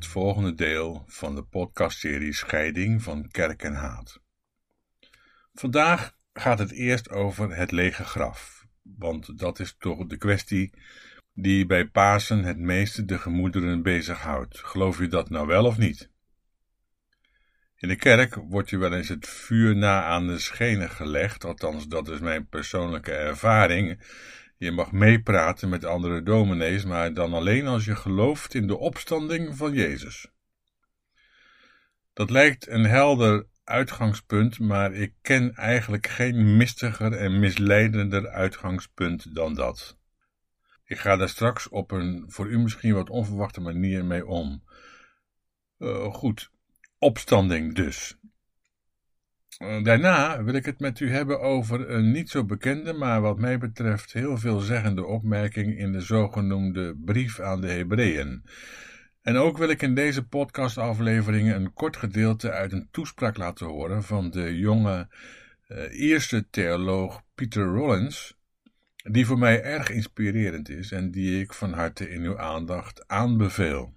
Het volgende deel van de podcastserie Scheiding van Kerk en Haat. Vandaag gaat het eerst over het lege graf, want dat is toch de kwestie die bij Pasen het meeste de gemoederen bezighoudt. Geloof je dat nou wel of niet? In de kerk wordt je wel eens het vuur na aan de schenen gelegd, althans dat is mijn persoonlijke ervaring. Je mag meepraten met andere dominees, maar dan alleen als je gelooft in de opstanding van Jezus. Dat lijkt een helder uitgangspunt, maar ik ken eigenlijk geen mistiger en misleidender uitgangspunt dan dat. Ik ga daar straks op een voor u misschien wat onverwachte manier mee om. Uh, goed, opstanding dus. Uh, daarna wil ik het met u hebben over een niet zo bekende, maar wat mij betreft heel veelzeggende opmerking in de zogenoemde brief aan de Hebreeën. En ook wil ik in deze podcastafleveringen een kort gedeelte uit een toespraak laten horen van de jonge uh, eerste theoloog Peter Rollins, die voor mij erg inspirerend is en die ik van harte in uw aandacht aanbeveel.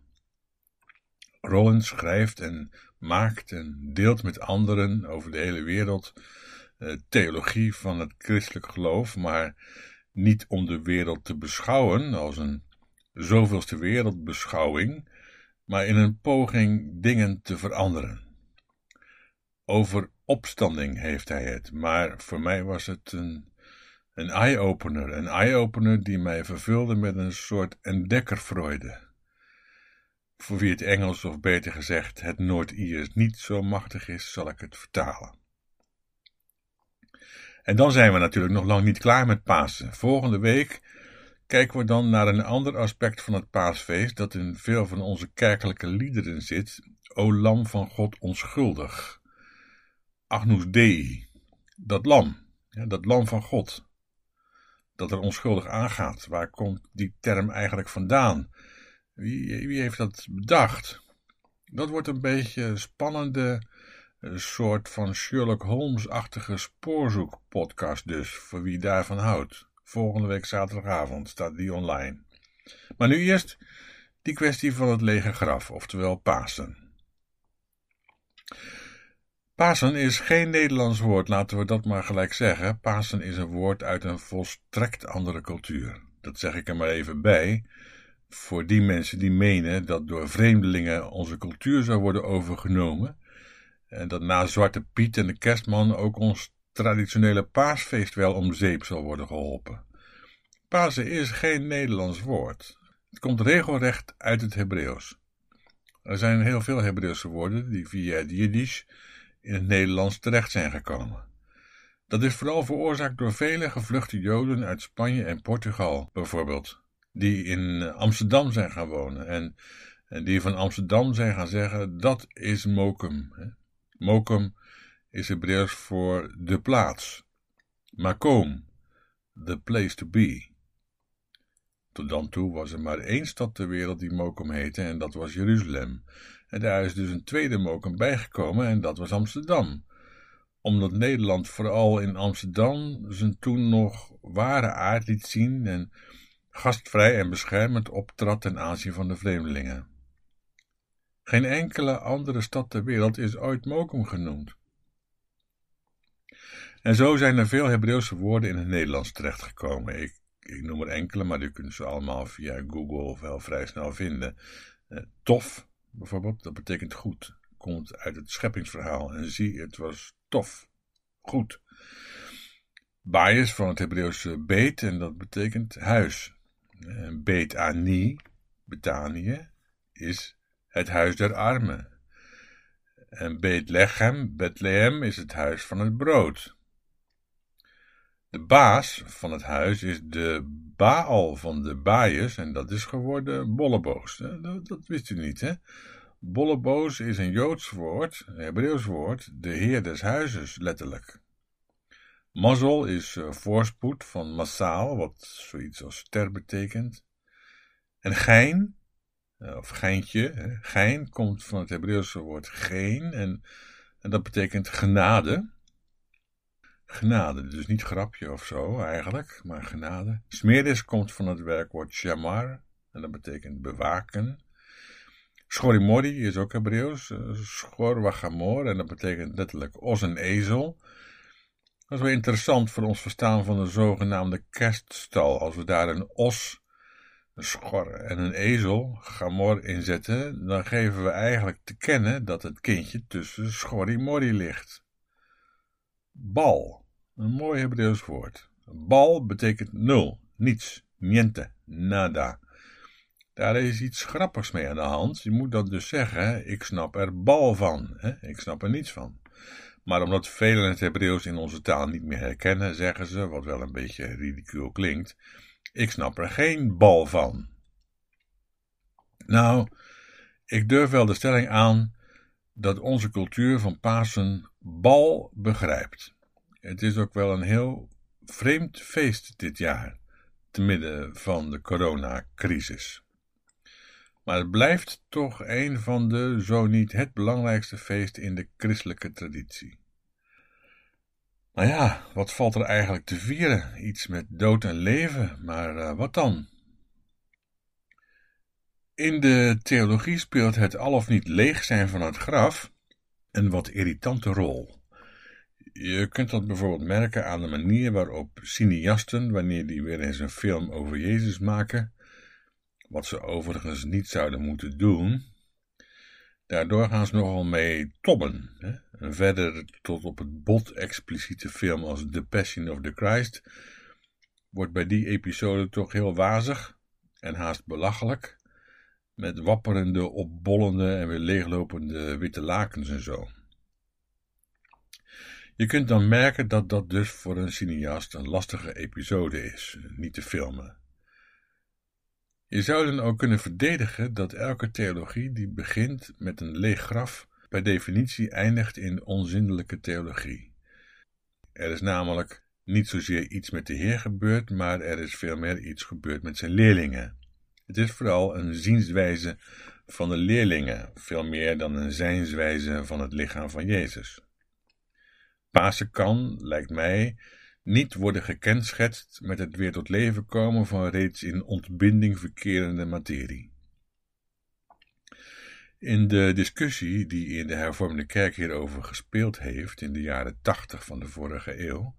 Rollins schrijft en maakt en deelt met anderen over de hele wereld uh, theologie van het christelijk geloof, maar niet om de wereld te beschouwen als een zoveelste wereldbeschouwing, maar in een poging dingen te veranderen. Over opstanding heeft hij het, maar voor mij was het een, een eye-opener, een eye-opener die mij vervulde met een soort entdekkerfreude. Voor wie het Engels, of beter gezegd het Noord-Iers, niet zo machtig is, zal ik het vertalen. En dan zijn we natuurlijk nog lang niet klaar met Pasen. Volgende week kijken we dan naar een ander aspect van het paasfeest dat in veel van onze kerkelijke liederen zit. O lam van God onschuldig. Agnus Dei. Dat lam. Ja, dat lam van God. Dat er onschuldig aangaat. Waar komt die term eigenlijk vandaan? Wie, heeft dat bedacht? Dat wordt een beetje een spannende soort van Sherlock Holmes-achtige spoorzoekpodcast dus, voor wie daarvan houdt. Volgende week zaterdagavond staat die online. Maar nu eerst die kwestie van het lege graf, oftewel Pasen. Pasen is geen Nederlands woord, laten we dat maar gelijk zeggen. Pasen is een woord uit een volstrekt andere cultuur. Dat zeg ik er maar even bij, voor die mensen die menen dat door vreemdelingen onze cultuur zou worden overgenomen en dat na Zwarte Piet en de kerstman ook ons traditionele paasfeest wel om zeep zal worden geholpen. Pasen is geen Nederlands woord. Het komt regelrecht uit het Hebreeuws. Er zijn heel veel Hebreeuwse woorden die via het Jiddisch in het Nederlands terecht zijn gekomen. Dat is vooral veroorzaakt door vele gevluchte Joden uit Spanje en Portugal, bijvoorbeeld, die in Amsterdam zijn gaan wonen en, en die van Amsterdam zijn gaan zeggen: dat is Mokum. Mokum is Hebreeuws voor de plaats. Makom, the place to be. Tot dan toe was er maar één stad ter wereld die Mokum heette en dat was Jeruzalem. En daar is dus een tweede Mokum bijgekomen en dat was Amsterdam. Omdat Nederland vooral in Amsterdam zijn toen nog ware aard liet zien en gastvrij en beschermend optrad ten aanzien van de vreemdelingen. Geen enkele andere stad ter wereld is ooit Mokum genoemd. En zo zijn er veel Hebreeuwse woorden in het Nederlands terechtgekomen. Ik, ik noem er enkele, maar u kunt ze allemaal via Google wel vrij snel vinden. Eh, tof, bijvoorbeeld, dat betekent goed. Komt uit het scheppingsverhaal. En zie, het was tof. Goed. Bias van het Hebreeuwse beet, en dat betekent huis. Eh, beet Ani, Betanië, is het huis der armen. En Bethlehem, Bethlehem is het huis van het brood. De baas van het huis is de Baal van de Baaiers en dat is geworden Bolleboos. Dat, dat wist u niet, hè? Bolleboos is een Joods woord, een Hebreeuws woord, de heer des huizes, letterlijk. Mazzel is uh, voorspoed van massaal, wat zoiets als ster betekent. En gein eh, of geintje. Gein komt van het Hebreeuwse woord geen en, dat betekent genade. Genade, dus niet grapje of zo eigenlijk, maar genade. Smeris komt van het werkwoord shamar en dat betekent bewaken. Schorimori is ook Hebreeuws, uh, schor wachamor, en dat betekent letterlijk os en ezel. Dat is wel interessant voor ons verstaan van de zogenaamde kerststal. Als we daar een os, een schor en een ezel, gamor, in zetten, dan geven we eigenlijk te kennen dat het kindje tussen schorimori ligt. Bal, een mooi Hebreeuws woord. Bal betekent nul, niets, niente, nada. Daar is iets grappigs mee aan de hand. Je moet dat dus zeggen, ik snap er bal van. Hè? Ik snap er niets van. Maar omdat velen het Hebreeuws in onze taal niet meer herkennen, zeggen ze, wat wel een beetje ridicuul klinkt, ik snap er geen bal van. Nou, ik durf wel de stelling aan dat onze cultuur van Pasen bal begrijpt. Het is ook wel een heel vreemd feest dit jaar, te midden van de coronacrisis. Maar het blijft toch een van de, zo niet het belangrijkste feest in de christelijke traditie. Nou ja, wat valt er eigenlijk te vieren? Iets met dood en leven, maar uh, wat dan? In de theologie speelt het al of niet leeg zijn van het graf een wat irritante rol. Je kunt dat bijvoorbeeld merken aan de manier waarop cineasten, wanneer die weer eens een film over Jezus maken, wat ze overigens niet zouden moeten doen, daardoor gaan ze nogal mee tobben. Hè? En verder tot op het bot expliciete film als The Passion of the Christ wordt bij die episode toch heel wazig en haast belachelijk, met wapperende, opbollende en weer leeglopende witte lakens en zo. Je kunt dan merken dat dat dus voor een cineast een lastige episode is, niet te filmen. Je zou dan ook kunnen verdedigen dat elke theologie die begint met een leeg graf per definitie eindigt in onzindelijke theologie. Er is namelijk niet zozeer iets met de Heer gebeurd, maar er is veel meer iets gebeurd met zijn leerlingen. Het is vooral een zienswijze van de leerlingen, veel meer dan een zijnswijze van het lichaam van Jezus. Pasen kan, lijkt mij, niet worden gekenschetst met het weer tot leven komen van reeds in ontbinding verkerende materie. In de discussie die in de hervormde kerk hierover gespeeld heeft in de jaren tachtig van de vorige eeuw,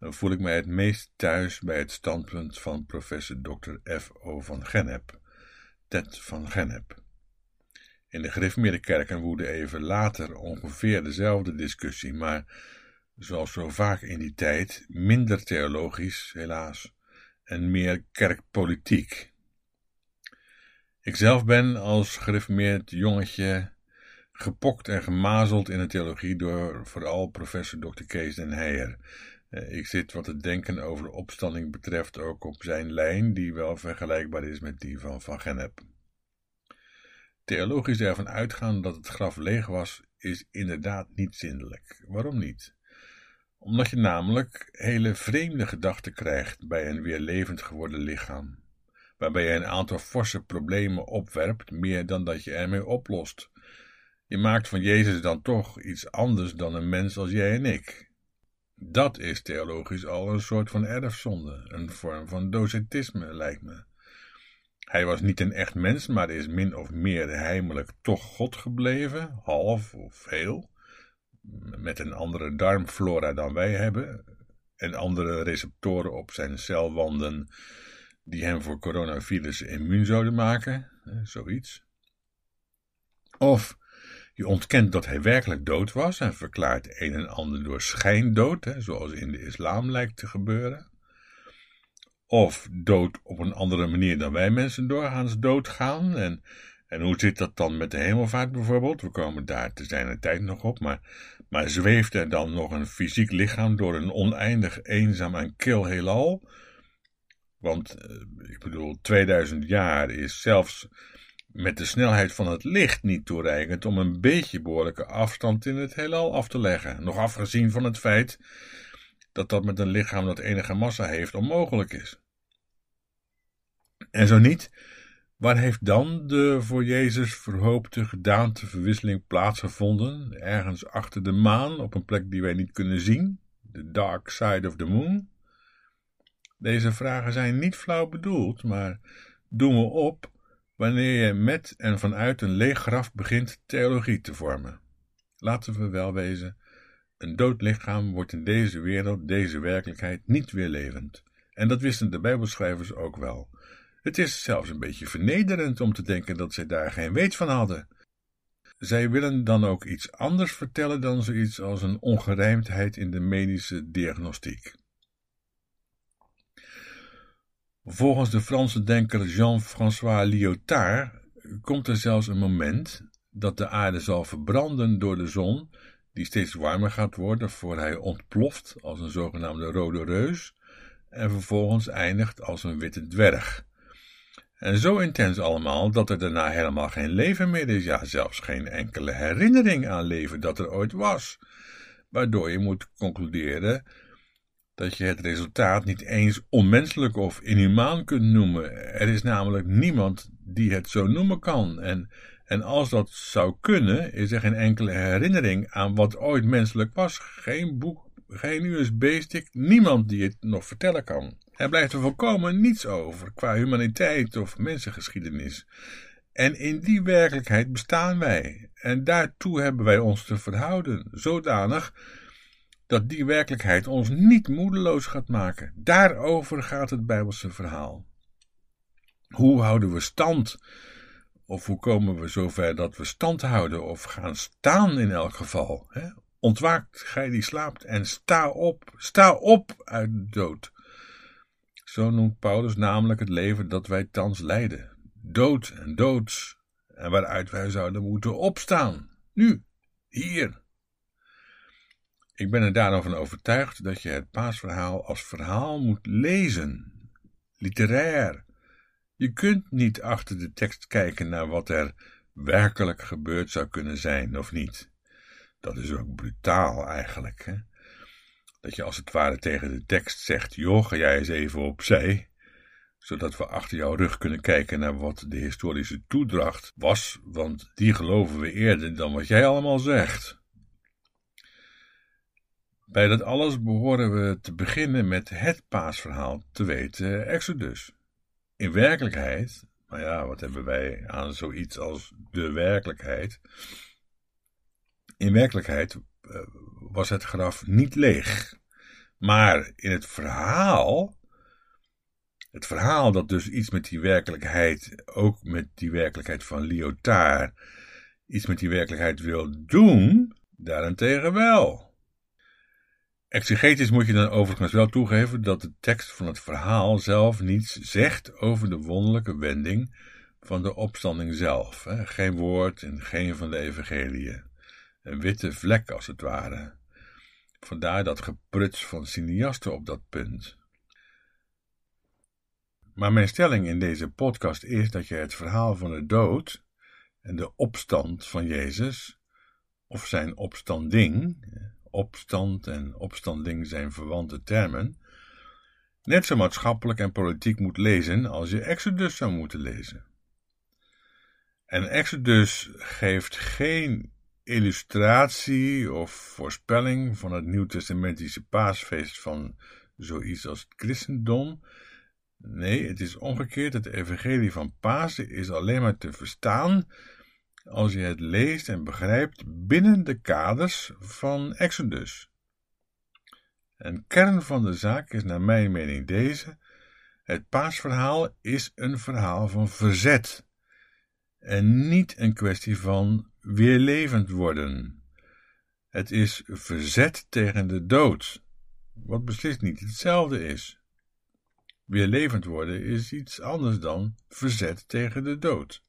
voel ik mij het meest thuis bij het standpunt van professor Dr. F. O. van Gennep, Ted van Gennep. In de gereformeerde kerken woedde even later ongeveer dezelfde discussie, maar zoals zo vaak in die tijd, minder theologisch, helaas, en meer kerkpolitiek. Ikzelf ben als gereformeerd jongetje gepokt en gemazeld in de theologie door vooral professor Dr. Kees den Heijer. Eh, ik zit wat het denken over de opstanding betreft ook op zijn lijn, die wel vergelijkbaar is met die van Van Gennep. Theologisch ervan uitgaan dat het graf leeg was, is inderdaad niet zindelijk. Waarom niet? Omdat je namelijk hele vreemde gedachten krijgt bij een weer levend geworden lichaam, waarbij je een aantal forse problemen opwerpt, meer dan dat je ermee oplost. Je maakt van Jezus dan toch iets anders dan een mens als jij en ik. Dat is theologisch al een soort van erfzonde, een vorm van docetisme, lijkt me. Hij was niet een echt mens, maar is min of meer heimelijk toch God gebleven, half of heel met een andere darmflora dan wij hebben en andere receptoren op zijn celwanden die hem voor coronavirus immuun zouden maken, zoiets. Of je ontkent dat hij werkelijk dood was en verklaart een en ander door schijndood, zoals in de islam lijkt te gebeuren. Of dood op een andere manier dan wij mensen doorgaans doodgaan en en hoe zit dat dan met de hemelvaart bijvoorbeeld? We komen daar te zijn tijd nog op, maar, maar zweeft er dan nog een fysiek lichaam door een oneindig eenzaam en kil heelal? Want, eh, ik bedoel, 2000 jaar is zelfs met de snelheid van het licht niet toereikend om een beetje behoorlijke afstand in het heelal af te leggen. Nog afgezien van het feit dat dat met een lichaam dat enige massa heeft onmogelijk is. En zo niet, Waar heeft dan de voor Jezus verhoopte gedaanteverwisseling plaatsgevonden? Ergens achter de maan, op een plek die wij niet kunnen zien? The dark side of the moon? Deze vragen zijn niet flauw bedoeld, maar doen we op wanneer je met en vanuit een leeg graf begint theologie te vormen. Laten we wel wezen, een dood lichaam wordt in deze wereld, deze werkelijkheid, niet weer levend. En dat wisten de Bijbelschrijvers ook wel. Het is zelfs een beetje vernederend om te denken dat zij daar geen weet van hadden. Zij willen dan ook iets anders vertellen dan zoiets als een ongerijmdheid in de medische diagnostiek. Volgens de Franse denker Jean-François Lyotard komt er zelfs een moment dat de aarde zal verbranden door de zon, die steeds warmer gaat worden voor hij ontploft als een zogenaamde rode reus en vervolgens eindigt als een witte dwerg. En zo intens allemaal dat er daarna helemaal geen leven meer is, ja, zelfs geen enkele herinnering aan leven dat er ooit was. Waardoor je moet concluderen dat je het resultaat niet eens onmenselijk of inhumaan kunt noemen. Er is namelijk niemand die het zo noemen kan. En, en als dat zou kunnen, is er geen enkele herinnering aan wat ooit menselijk was. Geen boek, geen USB-stick, niemand die het nog vertellen kan. Er blijft er volkomen niets over qua humaniteit of mensengeschiedenis. En in die werkelijkheid bestaan wij. En daartoe hebben wij ons te verhouden, zodanig dat die werkelijkheid ons niet moedeloos gaat maken. Daarover gaat het Bijbelse verhaal. Hoe houden we stand? Of hoe komen we zover dat we stand houden of gaan staan in elk geval? Ontwaakt gij die slaapt en sta op, sta op uit de dood. Zo noemt Paulus namelijk het leven dat wij thans leiden. Dood en doods, en waaruit wij zouden moeten opstaan. Nu, hier. Ik ben er daarom van overtuigd dat je het paasverhaal als verhaal moet lezen. Literair. Je kunt niet achter de tekst kijken naar wat er werkelijk gebeurd zou kunnen zijn of niet. Dat is ook brutaal eigenlijk. Hè? Dat je als het ware tegen de tekst zegt: joh, ga jij eens even opzij. Zodat we achter jouw rug kunnen kijken naar wat de historische toedracht was, want die geloven we eerder dan wat jij allemaal zegt. Bij dat alles behoren we te beginnen met het paasverhaal, te weten Exodus. In werkelijkheid, nou ja, wat hebben wij aan zoiets als de werkelijkheid? In werkelijkheid uh, was het graf niet leeg. Maar in het verhaal, het verhaal dat dus iets met die werkelijkheid, ook met die werkelijkheid van Lyotard, iets met die werkelijkheid wil doen, daarentegen wel. Exegetisch moet je dan overigens wel toegeven dat de tekst van het verhaal zelf niets zegt over de wonderlijke wending van de opstanding zelf. Geen woord in geen van de evangeliën. Een witte vlek als het ware. Vandaar dat gepruts van cineasten op dat punt. Maar mijn stelling in deze podcast is dat je het verhaal van de dood en de opstand van Jezus, of zijn opstanding, opstand en opstanding zijn verwante termen, net zo maatschappelijk en politiek moet lezen als je Exodus zou moeten lezen. En Exodus geeft geen illustratie of voorspelling van het nieuwtestamentische paasfeest van zoiets als het christendom. Nee, het is omgekeerd. Het evangelie van Pasen is alleen maar te verstaan als je het leest en begrijpt binnen de kaders van Exodus. Een kern van de zaak is naar mijn mening deze: het paasverhaal is een verhaal van verzet en niet een kwestie van weer levend worden. Het is verzet tegen de dood, wat beslist niet hetzelfde is. Weer levend worden is iets anders dan verzet tegen de dood.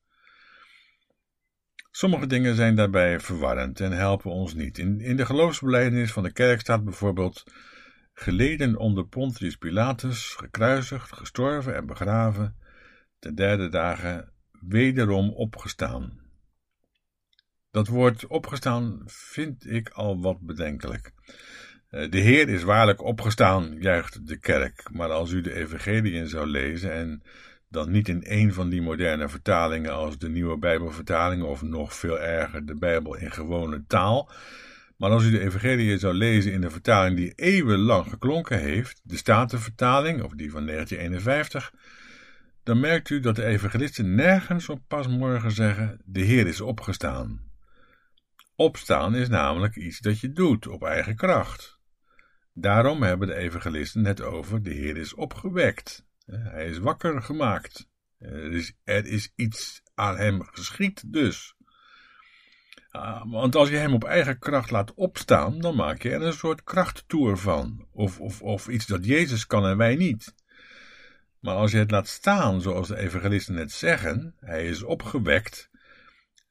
Sommige dingen zijn daarbij verwarrend en helpen ons niet. In, in de geloofsbelijdenis van de kerk staat bijvoorbeeld geleden onder Pontius Pilatus, gekruisigd, gestorven en begraven, de derde dagen wederom opgestaan. Dat woord opgestaan vind ik al wat bedenkelijk. Eh, de Heer is waarlijk opgestaan, juicht de kerk. Maar als u de Evangeliën zou lezen en dan niet in een van die moderne vertalingen als de nieuwe Bijbelvertaling of nog veel erger de Bijbel in gewone taal. Maar als u de Evangeliën zou lezen in de vertaling die eeuwenlang geklonken heeft, de Statenvertaling of die van 1951, dan merkt u dat de evangelisten nergens op pasmorgen zeggen: De Heer is opgestaan. Opstaan is namelijk iets dat je doet op eigen kracht. Daarom hebben de evangelisten het over: De Heer is opgewekt. Hij is wakker gemaakt. Er is, er is iets aan hem geschied dus. Uh, want als je hem op eigen kracht laat opstaan, dan maak je er een soort krachttoer van. Of, of, of iets dat Jezus kan en wij niet. Maar als je het laat staan, zoals de evangelisten net zeggen, hij is opgewekt,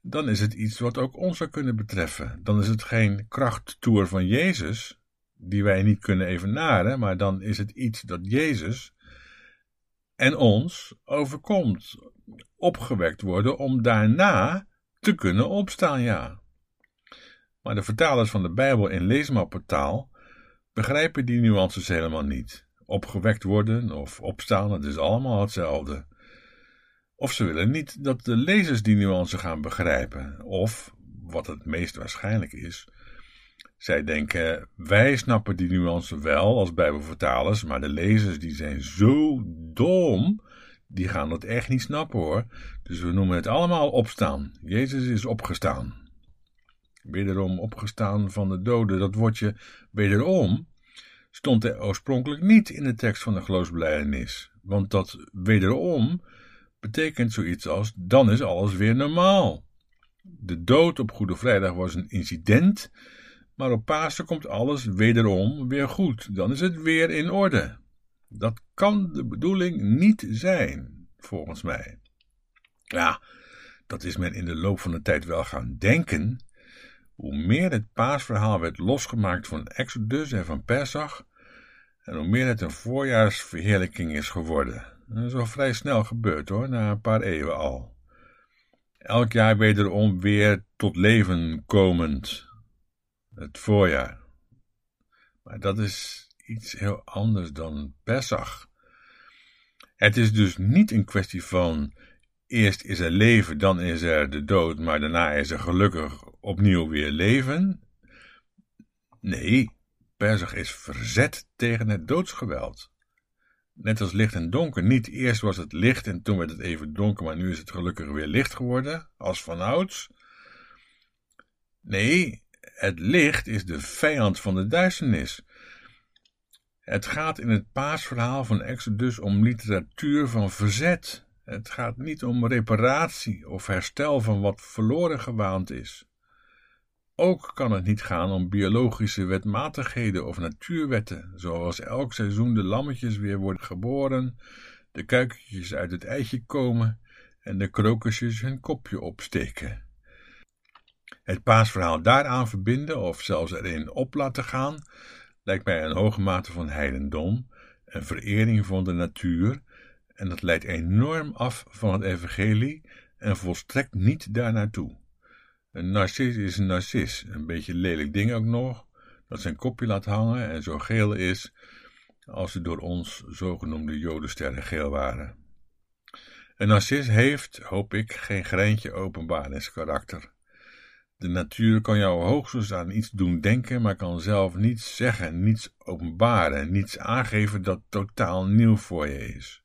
dan is het iets wat ook ons zou kunnen betreffen. Dan is het geen krachttoer van Jezus, die wij niet kunnen evenaren, maar dan is het iets dat Jezus en ons overkomt. Opgewekt worden om daarna te kunnen opstaan, ja. Maar de vertalers van de Bijbel in leesmappertaal begrijpen die nuances helemaal niet. Opgewekt worden of opstaan, het is allemaal hetzelfde. Of ze willen niet dat de lezers die nuance gaan begrijpen, of, wat het meest waarschijnlijk is, zij denken, wij snappen die nuance wel als bijbelvertalers, maar de lezers die zijn zo dom, die gaan dat echt niet snappen hoor. Dus we noemen het allemaal opstaan. Jezus is opgestaan. Wederom opgestaan van de doden, dat woordje wederom stond er oorspronkelijk niet in de tekst van de geloofsbelijdenis. Want dat wederom betekent zoiets als dan is alles weer normaal. De dood op Goede Vrijdag was een incident maar op Pasen komt alles wederom weer goed. Dan is het weer in orde. Dat kan de bedoeling niet zijn, volgens mij. Ja, dat is men in de loop van de tijd wel gaan denken. Hoe meer het paasverhaal werd losgemaakt van Exodus en van Pesach, en hoe meer het een voorjaarsverheerlijking is geworden. Dat is al vrij snel gebeurd hoor, na een paar eeuwen al. Elk jaar wederom weer tot leven komend het voorjaar. Maar dat is iets heel anders dan Pesach. Het is dus niet een kwestie van eerst is er leven, dan is er de dood, maar daarna is er gelukkig opnieuw weer leven. Nee, Pesach is verzet tegen het doodsgeweld. Net als licht en donker. Niet eerst was het licht en toen werd het even donker, maar nu is het gelukkig weer licht geworden, als vanouds. Nee, het licht is de vijand van de duisternis. Het gaat in het paasverhaal van Exodus om literatuur van verzet. Het gaat niet om reparatie of herstel van wat verloren gewaand is. Ook kan het niet gaan om biologische wetmatigheden of natuurwetten, zoals elk seizoen de lammetjes weer worden geboren, de kuikentjes uit het eitje komen en de krokusjes hun kopje opsteken. Het paasverhaal daaraan verbinden of zelfs erin op laten gaan, lijkt mij een hoge mate van heidendom, een verering van de natuur, en dat leidt enorm af van het evangelie en volstrekt niet daar naartoe. Een narcis is een narcis, een beetje lelijk ding ook nog, dat zijn kopje laat hangen en zo geel is als de door ons zogenoemde jodensterren geel waren. Een narcis heeft, hoop ik, geen greintje openbaarheidskarakter. De natuur kan jou hoogstens aan iets doen denken, maar kan zelf niets zeggen, niets openbaren, niets aangeven dat totaal nieuw voor je is.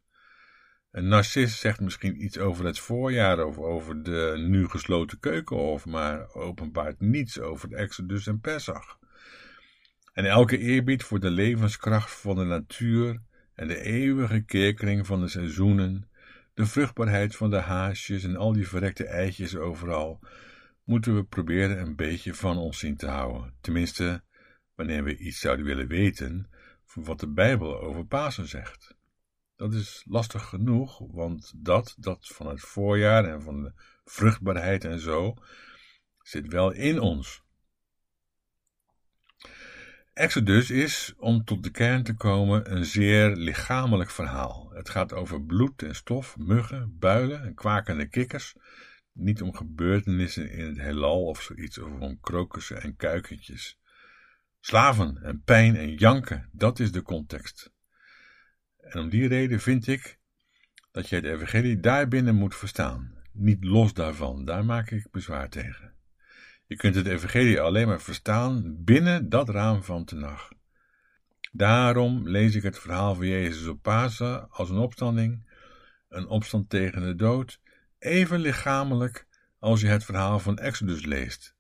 Een narcist zegt misschien iets over het voorjaar of over de nu gesloten keukenhof, maar openbaart niets over de Exodus en Pesach. En elke eerbied voor de levenskracht van de natuur en de eeuwige keerkring van de seizoenen, de vruchtbaarheid van de haasjes en al die verrekte eitjes overal, moeten we proberen een beetje van ons zien te houden. Tenminste, wanneer we iets zouden willen weten van wat de Bijbel over Pasen zegt. Dat is lastig genoeg, want dat, dat van het voorjaar en van de vruchtbaarheid en zo, zit wel in ons. Exodus is, om tot de kern te komen, een zeer lichamelijk verhaal. Het gaat over bloed en stof, muggen, builen en kwakende kikkers, niet om gebeurtenissen in het heelal of zoiets, of om krokussen en kuikentjes. Slaven en pijn en janken, dat is de context. En om die reden vind ik dat je het evangelie daarbinnen moet verstaan, niet los daarvan, daar maak ik bezwaar tegen. Je kunt het evangelie alleen maar verstaan binnen dat raam van Tenach. Daarom lees ik het verhaal van Jezus op Pasen als een opstanding een opstand tegen de dood, even lichamelijk als je het verhaal van Exodus leest.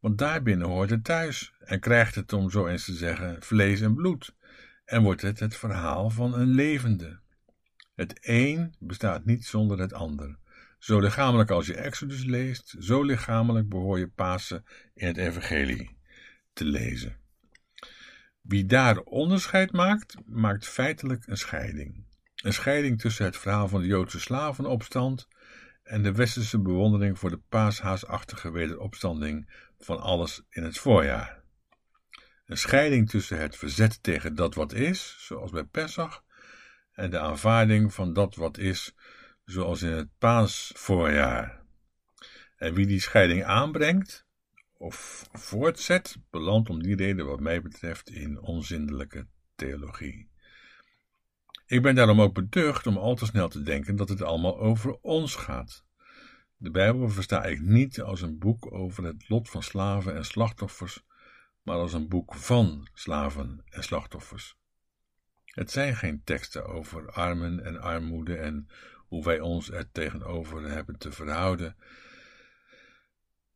Want daarbinnen hoort het thuis en krijgt het, om zo eens te zeggen, vlees en bloed, en wordt het het verhaal van een levende. Het een bestaat niet zonder het ander. Zo lichamelijk als je Exodus leest, zo lichamelijk behoor je Pasen in het Evangelie te lezen. Wie daar onderscheid maakt, maakt feitelijk een scheiding. Een scheiding tussen het verhaal van de Joodse slavenopstand en de westerse bewondering voor de paashaasachtige wederopstanding van alles in het voorjaar. Een scheiding tussen het verzet tegen dat wat is, zoals bij Pesach, en de aanvaarding van dat wat is, zoals in het paasvoorjaar. En wie die scheiding aanbrengt of voortzet, belandt om die reden wat mij betreft in onzindelijke theologie. Ik ben daarom ook beducht om al te snel te denken dat het allemaal over ons gaat. De Bijbel versta ik niet als een boek over het lot van slaven en slachtoffers, maar als een boek van slaven en slachtoffers. Het zijn geen teksten over armen en armoede en hoe wij ons er tegenover hebben te verhouden,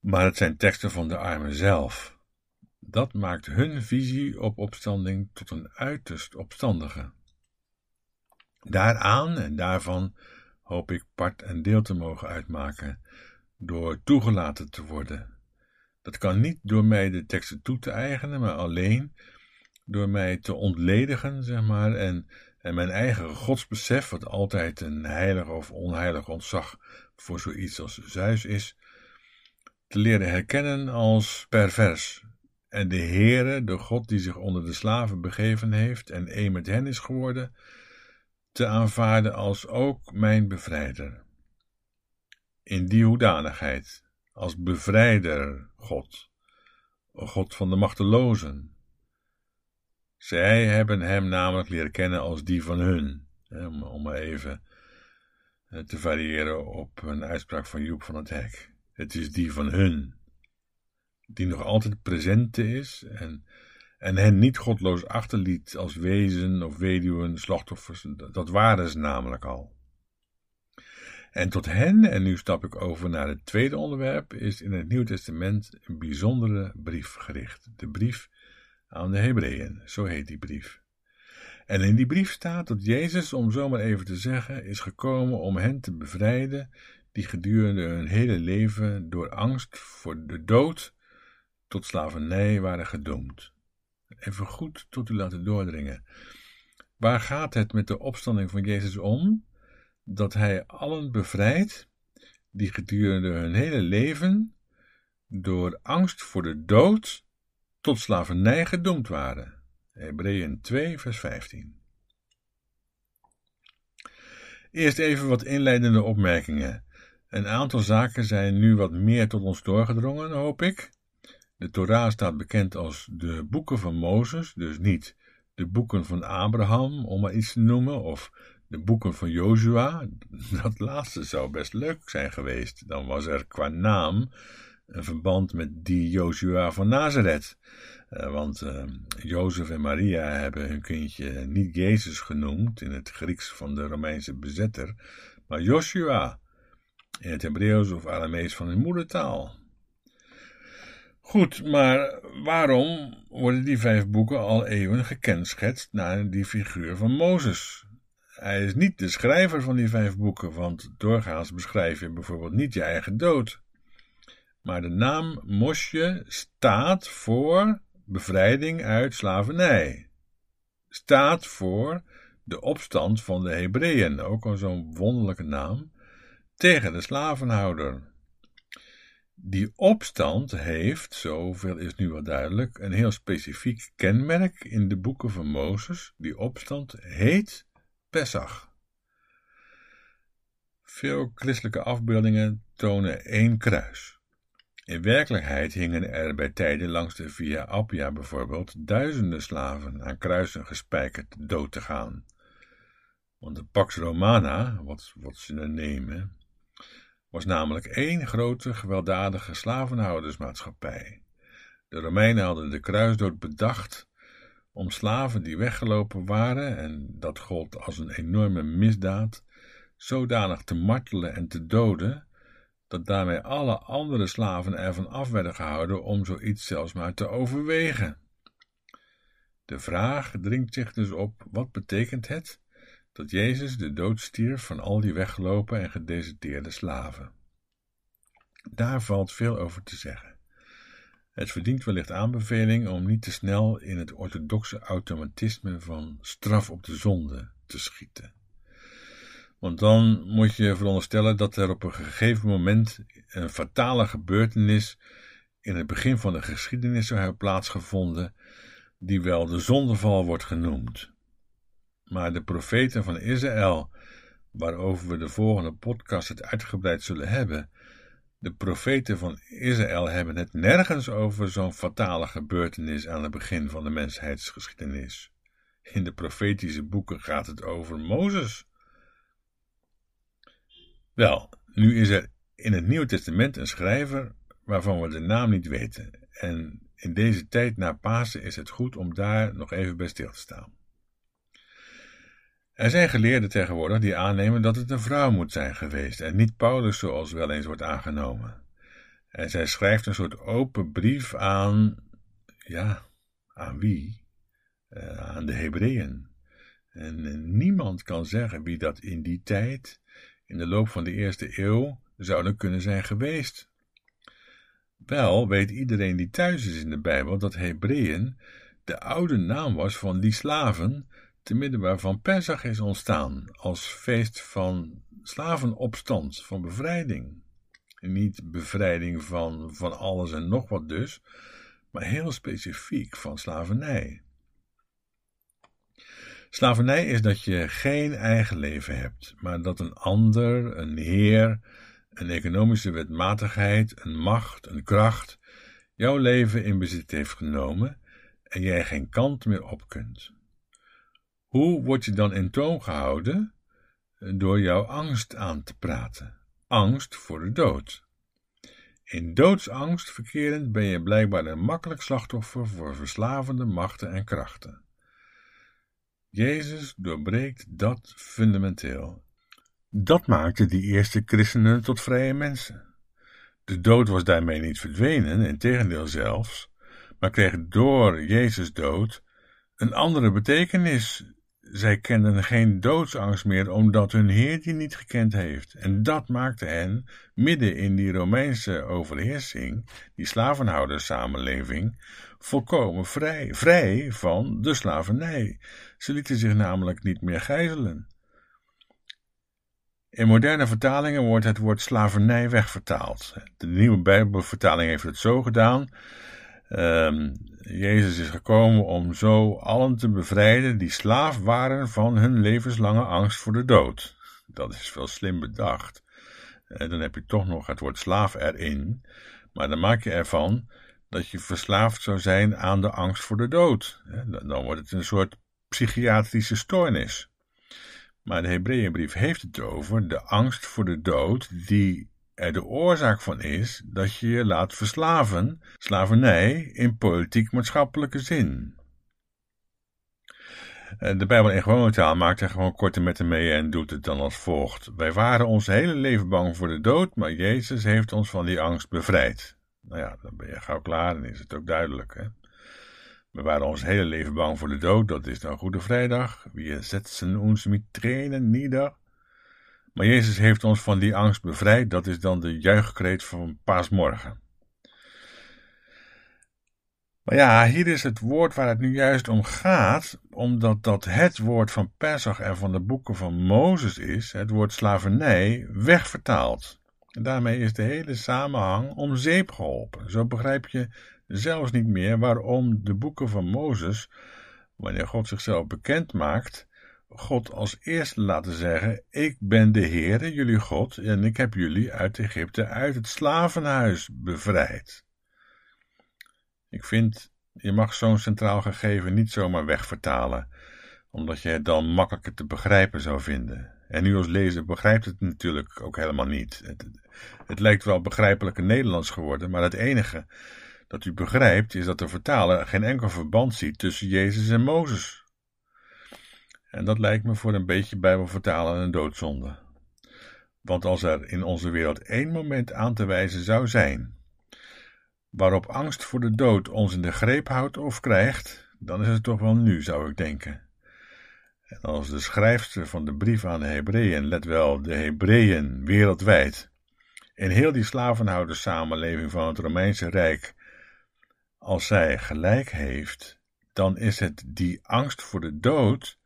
maar het zijn teksten van de armen zelf. Dat maakt hun visie op opstanding tot een uiterst opstandige. Daaraan en daarvan hoop ik part en deel te mogen uitmaken, door toegelaten te worden. Dat kan niet door mij de teksten toe te eigenen, maar alleen door mij te ontledigen, zeg maar, en, en mijn eigen godsbesef, wat altijd een heilig of onheilig ontzag voor zoiets als Zeus is, te leren herkennen als pervers. En de Heere, de God die zich onder de slaven begeven heeft en een met hen is geworden, te aanvaarden als ook mijn bevrijder. In die hoedanigheid, als bevrijder God, God van de machtelozen. Zij hebben hem namelijk leren kennen als die van hun, om maar even eh, te variëren op een uitspraak van Joep van het Hek. Het is die van hun, die nog altijd presente is en en hen niet godloos achterliet als wezen of weduwen, slachtoffers, dat waren ze namelijk al. En tot hen, en nu stap ik over naar het tweede onderwerp, is in het Nieuw Testament een bijzondere brief gericht. De brief aan de Hebreeën, zo heet die brief. En in die brief staat dat Jezus, om zomaar even te zeggen, is gekomen om hen te bevrijden die gedurende hun hele leven door angst voor de dood tot slavernij waren gedoemd even goed tot u laten doordringen. Waar gaat het met de opstanding van Jezus om? Dat hij allen bevrijdt die gedurende hun hele leven door angst voor de dood tot slavernij gedoemd waren. Hebreeën 2, vers 15. Eerst even wat inleidende opmerkingen. Een aantal zaken zijn nu wat meer tot ons doorgedrongen, hoop ik. De Torah staat bekend als de boeken van Mozes, dus niet de boeken van Abraham, om maar iets te noemen, of de boeken van Jozua. Dat laatste zou best leuk zijn geweest. Dan was er qua naam een verband met die Jozua van Nazareth. Uh, want uh, Jozef en Maria hebben hun kindje niet Jezus genoemd in het Grieks van de Romeinse bezetter, maar Joshua in het Hebreeuws of Aramees van hun moedertaal. Goed, maar waarom worden die vijf boeken al eeuwen gekenschetst naar die figuur van Mozes? Hij is niet de schrijver van die vijf boeken, want doorgaans beschrijf je bijvoorbeeld niet je eigen dood. Maar de naam Mosje staat voor bevrijding uit slavernij. Staat voor de opstand van de Hebreeën, ook al zo'n wonderlijke naam, tegen de slavenhouder. Die opstand heeft, zoveel is nu wel duidelijk, een heel specifiek kenmerk in de boeken van Mozes. Die opstand heet Pesach. Veel christelijke afbeeldingen tonen één kruis. In werkelijkheid hingen er bij tijden langs de Via Appia bijvoorbeeld duizenden slaven aan kruisen gespijkerd dood te gaan. Want de Pax Romana, wat, wat ze nemen, was namelijk één grote gewelddadige slavenhoudersmaatschappij. De Romeinen hadden de kruisdood bedacht om slaven die weggelopen waren, en dat gold als een enorme misdaad, zodanig te martelen en te doden, dat daarmee alle andere slaven ervan af werden gehouden om zoiets zelfs maar te overwegen. De vraag dringt zich dus op: wat betekent het dat Jezus de dood stierf van al die weggelopen en gedeserteerde slaven? Daar valt veel over te zeggen. Het verdient wellicht aanbeveling om niet te snel in het orthodoxe automatisme van straf op de zonde te schieten. Want dan moet je veronderstellen dat er op een gegeven moment een fatale gebeurtenis in het begin van de geschiedenis zou hebben plaatsgevonden, die wel de zondeval wordt genoemd. Maar de profeten van Israël, waarover we de volgende podcast het uitgebreid zullen hebben, de profeten van Israël hebben het nergens over zo'n fatale gebeurtenis aan het begin van de mensheidsgeschiedenis. In de profetische boeken gaat het over Mozes. Wel, nu is er in het Nieuwe Testament een schrijver waarvan we de naam niet weten. En in deze tijd na Pasen is het goed om daar nog even bij stil te staan. Er zijn geleerden tegenwoordig die aannemen dat het een vrouw moet zijn geweest en niet Paulus zoals wel eens wordt aangenomen. En zij schrijft een soort open brief aan, ja, aan wie? Uh, aan de Hebreeën. En, en niemand kan zeggen wie dat in die tijd, in de loop van de eerste eeuw, zouden kunnen zijn geweest. Wel weet iedereen die thuis is in de Bijbel dat Hebreeën de oude naam was van die slaven te midden waarvan Pesach is ontstaan als feest van slavenopstand, van bevrijding. Niet bevrijding van, van alles en nog wat dus, maar heel specifiek van slavernij. Slavernij is dat je geen eigen leven hebt, maar dat een ander, een heer, een economische wetmatigheid, een macht, een kracht, jouw leven in bezit heeft genomen en jij geen kant meer op kunt. Hoe word je dan in toon gehouden? Door jouw angst aan te praten. Angst voor de dood. In doodsangst verkerend ben je blijkbaar een makkelijk slachtoffer voor verslavende machten en krachten. Jezus doorbreekt dat fundamenteel. Dat maakte die eerste christenen tot vrije mensen. De dood was daarmee niet verdwenen, in tegendeel zelfs, maar kreeg door Jezus dood een andere betekenis zij kenden geen doodsangst meer omdat hun Heer die niet gekend heeft. En dat maakte hen, midden in die Romeinse overheersing, die slavenhouderssamenleving, volkomen vrij, vrij van de slavernij. Ze lieten zich namelijk niet meer gijzelen. In moderne vertalingen wordt het woord slavernij wegvertaald. De nieuwe Bijbelvertaling heeft het zo gedaan. Um, Jezus is gekomen om zo allen te bevrijden die slaaf waren van hun levenslange angst voor de dood. Dat is wel slim bedacht. En dan heb je toch nog het woord slaaf erin, maar dan maak je ervan dat je verslaafd zou zijn aan de angst voor de dood. Dan wordt het een soort psychiatrische stoornis. Maar de Hebreeënbrief heeft het over de angst voor de dood die de oorzaak van is dat je je laat verslaven, slavernij in politiek-maatschappelijke zin. Eh, de Bijbel in gewone taal maakt er gewoon korte metten mee en doet het dan als volgt. Wij waren ons hele leven bang voor de dood, maar Jezus heeft ons van die angst bevrijd. Nou ja, dan ben je gauw klaar en is het ook duidelijk. Hè? We waren ons hele leven bang voor de dood, dat is dan Goede Vrijdag. We zetten ons met trainen nieder. Maar Jezus heeft ons van die angst bevrijd. Dat is dan de juichkreet van paasmorgen. Maar ja, hier is het woord waar het nu juist om gaat, omdat dat het woord van Pesach en van de boeken van Mozes is, het woord slavernij, wegvertaald. En daarmee is de hele samenhang om zeep geholpen. Zo begrijp je zelfs niet meer waarom de boeken van Mozes, wanneer God zichzelf bekend maakt, God als eerste laten zeggen: Ik ben de Heere, jullie God, en ik heb jullie uit Egypte, uit het slavenhuis bevrijd. Ik vind, je mag zo'n centraal gegeven niet zomaar wegvertalen, omdat je het dan makkelijker te begrijpen zou vinden. En u als lezer begrijpt het natuurlijk ook helemaal niet. Het, het lijkt wel begrijpelijke Nederlands geworden, maar het enige dat u begrijpt is dat de vertaler geen enkel verband ziet tussen Jezus en Mozes. En dat lijkt me voor een beetje bijbelvertalen een doodzonde. Want als er in onze wereld één moment aan te wijzen zou zijn, waarop angst voor de dood ons in de greep houdt of krijgt, dan is het toch wel nu, zou ik denken. En als de schrijfster van de brief aan de Hebreeën, let wel, de Hebreeën wereldwijd, in heel die samenleving van het Romeinse Rijk, als zij gelijk heeft, dan is het die angst voor de dood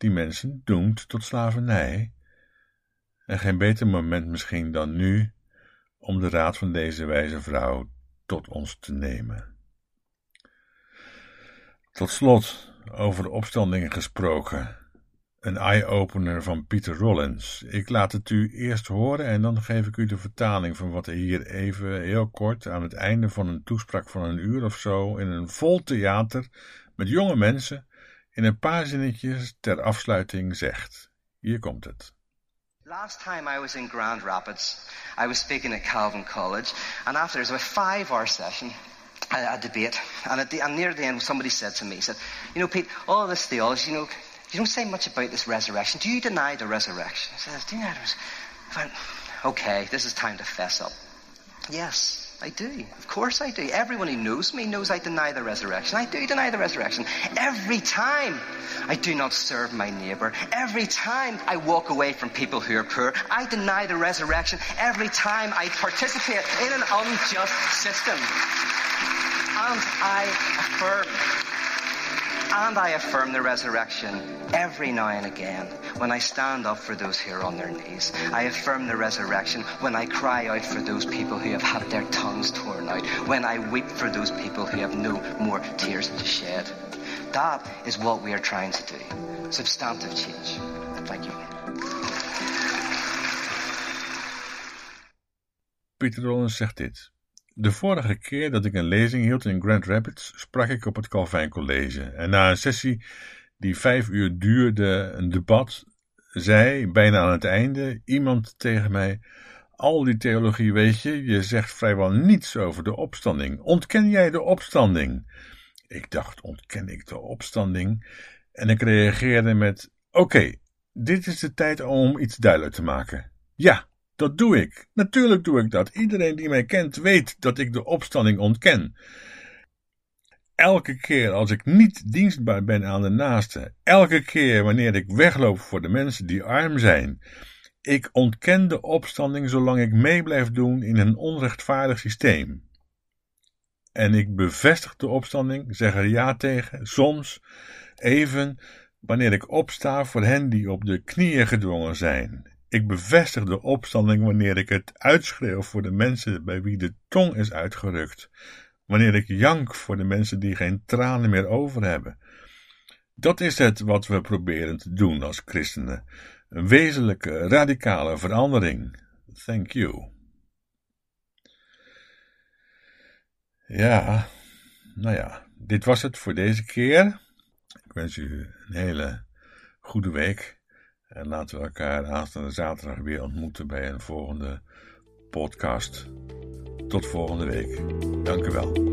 die mensen doemt tot slavernij. En geen beter moment misschien dan nu om de raad van deze wijze vrouw tot ons te nemen. Tot slot, over de opstanding gesproken. Een eye-opener van Pieter Rollins. Ik laat het u eerst horen en dan geef ik u de vertaling van wat hij hier even heel kort aan het einde van een toespraak van een uur of zo in een vol theater met jonge mensen in een paar zinnetjes ter afsluiting zegt. Hier komt het. Last time I was in Grand Rapids, I was speaking at Calvin College, and after there was a five-hour session, a, a debate, and, at the, and near the end, somebody said to me, said, "You know, Pete, all this theology, you know, you don't say much about this resurrection. Do you deny the resurrection?" I said, "Do you deny the resurrection?" I went, "Okay, this is time to fess up." Yes, I do. Of course I do. Everyone who knows me knows I deny the resurrection. I do deny the resurrection. Every time I do not serve my neighbor. Every time I walk away from people who are poor. I deny the resurrection. Every time I participate in an unjust system. And I affirm and I affirm the resurrection every now and again when I stand up for those who are on their knees. I affirm the resurrection when I cry out for those people who have had their tongues torn out. When I weep for those people who have no more tears to shed. That is what we are trying to do. Substantive change. Thank you. Peter Rollins zegt dit. De vorige keer dat ik een lezing hield in Grand Rapids, sprak ik op het Calvijn College. En na een sessie die vijf uur duurde, een debat, zei bijna aan het einde iemand tegen mij: Al die theologie weet je, je zegt vrijwel niets over de opstanding. Ontken jij de opstanding? Ik dacht: ontken ik de opstanding? En ik reageerde met: Oké, dit is de tijd om iets duidelijk te maken. Ja, dat doe ik. Natuurlijk doe ik dat. Iedereen die mij kent weet dat ik de opstanding ontken. Elke keer als ik niet dienstbaar ben aan de naaste, elke keer wanneer ik wegloop voor de mensen die arm zijn, ik ontken de opstanding zolang ik mee blijf doen in een onrechtvaardig systeem. En ik bevestig de opstanding, zeg er ja tegen, soms, even, wanneer ik opsta voor hen die op de knieën gedwongen zijn. Ik bevestig de opstanding wanneer ik het uitschreeuw voor de mensen bij wie de tong is uitgerukt. Wanneer ik jank voor de mensen die geen tranen meer over hebben. Dat is het wat we proberen te doen als christenen. Een wezenlijke, radicale verandering. Thank you. Ja, nou ja, dit was het voor deze keer. Ik wens u een hele goede week. En laten we elkaar aanstaande zaterdag weer ontmoeten bij een volgende podcast. Tot volgende week. Dank u wel.